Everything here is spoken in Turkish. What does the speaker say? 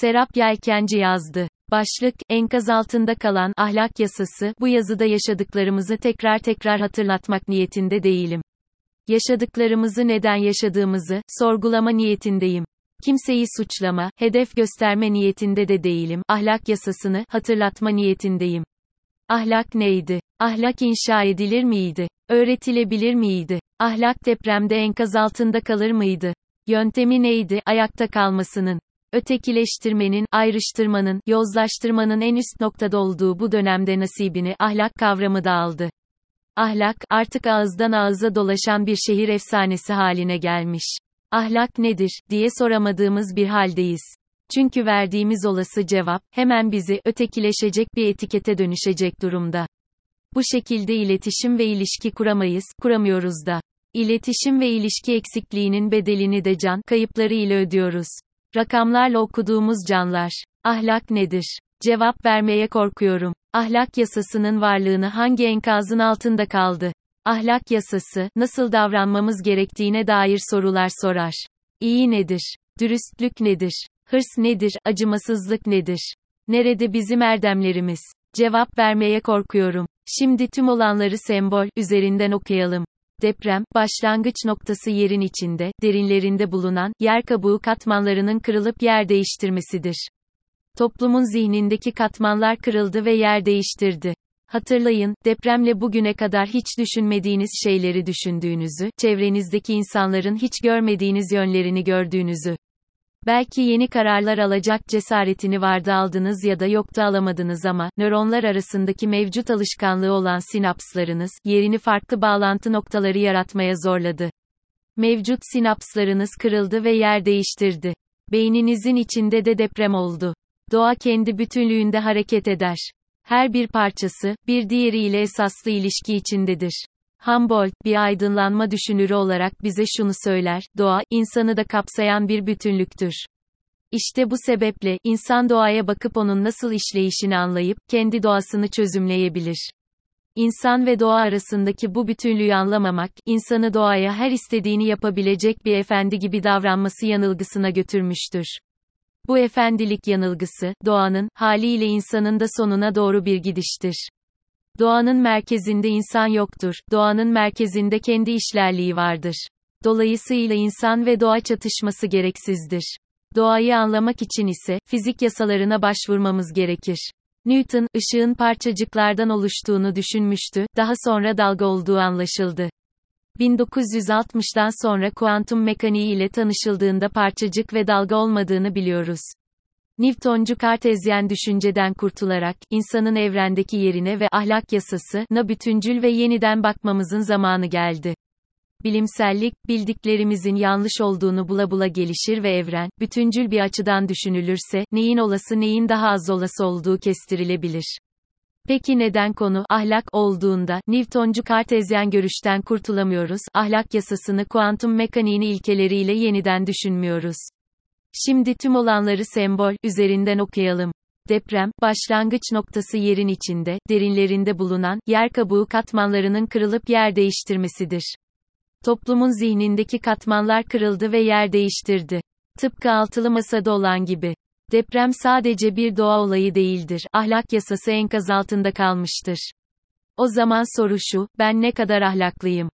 Serap Yelkenci yazdı. Başlık, enkaz altında kalan ahlak yasası, bu yazıda yaşadıklarımızı tekrar tekrar hatırlatmak niyetinde değilim. Yaşadıklarımızı neden yaşadığımızı, sorgulama niyetindeyim. Kimseyi suçlama, hedef gösterme niyetinde de değilim. Ahlak yasasını, hatırlatma niyetindeyim. Ahlak neydi? Ahlak inşa edilir miydi? Öğretilebilir miydi? Ahlak depremde enkaz altında kalır mıydı? Yöntemi neydi, ayakta kalmasının? Ötekileştirmenin, ayrıştırmanın, yozlaştırmanın en üst noktada olduğu bu dönemde nasibini ahlak kavramı da aldı. Ahlak, artık ağızdan ağıza dolaşan bir şehir efsanesi haline gelmiş. Ahlak nedir, diye soramadığımız bir haldeyiz. Çünkü verdiğimiz olası cevap, hemen bizi, ötekileşecek bir etikete dönüşecek durumda. Bu şekilde iletişim ve ilişki kuramayız, kuramıyoruz da. İletişim ve ilişki eksikliğinin bedelini de can kayıpları ile ödüyoruz. Rakamlarla okuduğumuz canlar. Ahlak nedir? Cevap vermeye korkuyorum. Ahlak yasasının varlığını hangi enkazın altında kaldı? Ahlak yasası, nasıl davranmamız gerektiğine dair sorular sorar. İyi nedir? Dürüstlük nedir? Hırs nedir? Acımasızlık nedir? Nerede bizim erdemlerimiz? Cevap vermeye korkuyorum. Şimdi tüm olanları sembol üzerinden okuyalım. Deprem, başlangıç noktası yerin içinde, derinlerinde bulunan, yer kabuğu katmanlarının kırılıp yer değiştirmesidir. Toplumun zihnindeki katmanlar kırıldı ve yer değiştirdi. Hatırlayın, depremle bugüne kadar hiç düşünmediğiniz şeyleri düşündüğünüzü, çevrenizdeki insanların hiç görmediğiniz yönlerini gördüğünüzü. Belki yeni kararlar alacak cesaretini vardı aldınız ya da yoktu alamadınız ama, nöronlar arasındaki mevcut alışkanlığı olan sinapslarınız, yerini farklı bağlantı noktaları yaratmaya zorladı. Mevcut sinapslarınız kırıldı ve yer değiştirdi. Beyninizin içinde de deprem oldu. Doğa kendi bütünlüğünde hareket eder. Her bir parçası, bir diğeriyle esaslı ilişki içindedir. Humboldt, bir aydınlanma düşünürü olarak bize şunu söyler, doğa, insanı da kapsayan bir bütünlüktür. İşte bu sebeple, insan doğaya bakıp onun nasıl işleyişini anlayıp, kendi doğasını çözümleyebilir. İnsan ve doğa arasındaki bu bütünlüğü anlamamak, insanı doğaya her istediğini yapabilecek bir efendi gibi davranması yanılgısına götürmüştür. Bu efendilik yanılgısı, doğanın, haliyle insanın da sonuna doğru bir gidiştir. Doğanın merkezinde insan yoktur, doğanın merkezinde kendi işlerliği vardır. Dolayısıyla insan ve doğa çatışması gereksizdir. Doğayı anlamak için ise, fizik yasalarına başvurmamız gerekir. Newton, ışığın parçacıklardan oluştuğunu düşünmüştü, daha sonra dalga olduğu anlaşıldı. 1960'dan sonra kuantum mekaniği ile tanışıldığında parçacık ve dalga olmadığını biliyoruz. Newtoncu kartezyen düşünceden kurtularak, insanın evrendeki yerine ve ahlak yasası, na bütüncül ve yeniden bakmamızın zamanı geldi. Bilimsellik, bildiklerimizin yanlış olduğunu bula bula gelişir ve evren, bütüncül bir açıdan düşünülürse, neyin olası neyin daha az olası olduğu kestirilebilir. Peki neden konu ahlak olduğunda Newtoncu kartezyen görüşten kurtulamıyoruz, ahlak yasasını kuantum mekaniğini ilkeleriyle yeniden düşünmüyoruz. Şimdi tüm olanları sembol üzerinden okuyalım. Deprem, başlangıç noktası yerin içinde, derinlerinde bulunan, yer kabuğu katmanlarının kırılıp yer değiştirmesidir. Toplumun zihnindeki katmanlar kırıldı ve yer değiştirdi. Tıpkı altılı masada olan gibi. Deprem sadece bir doğa olayı değildir, ahlak yasası enkaz altında kalmıştır. O zaman soru şu, ben ne kadar ahlaklıyım?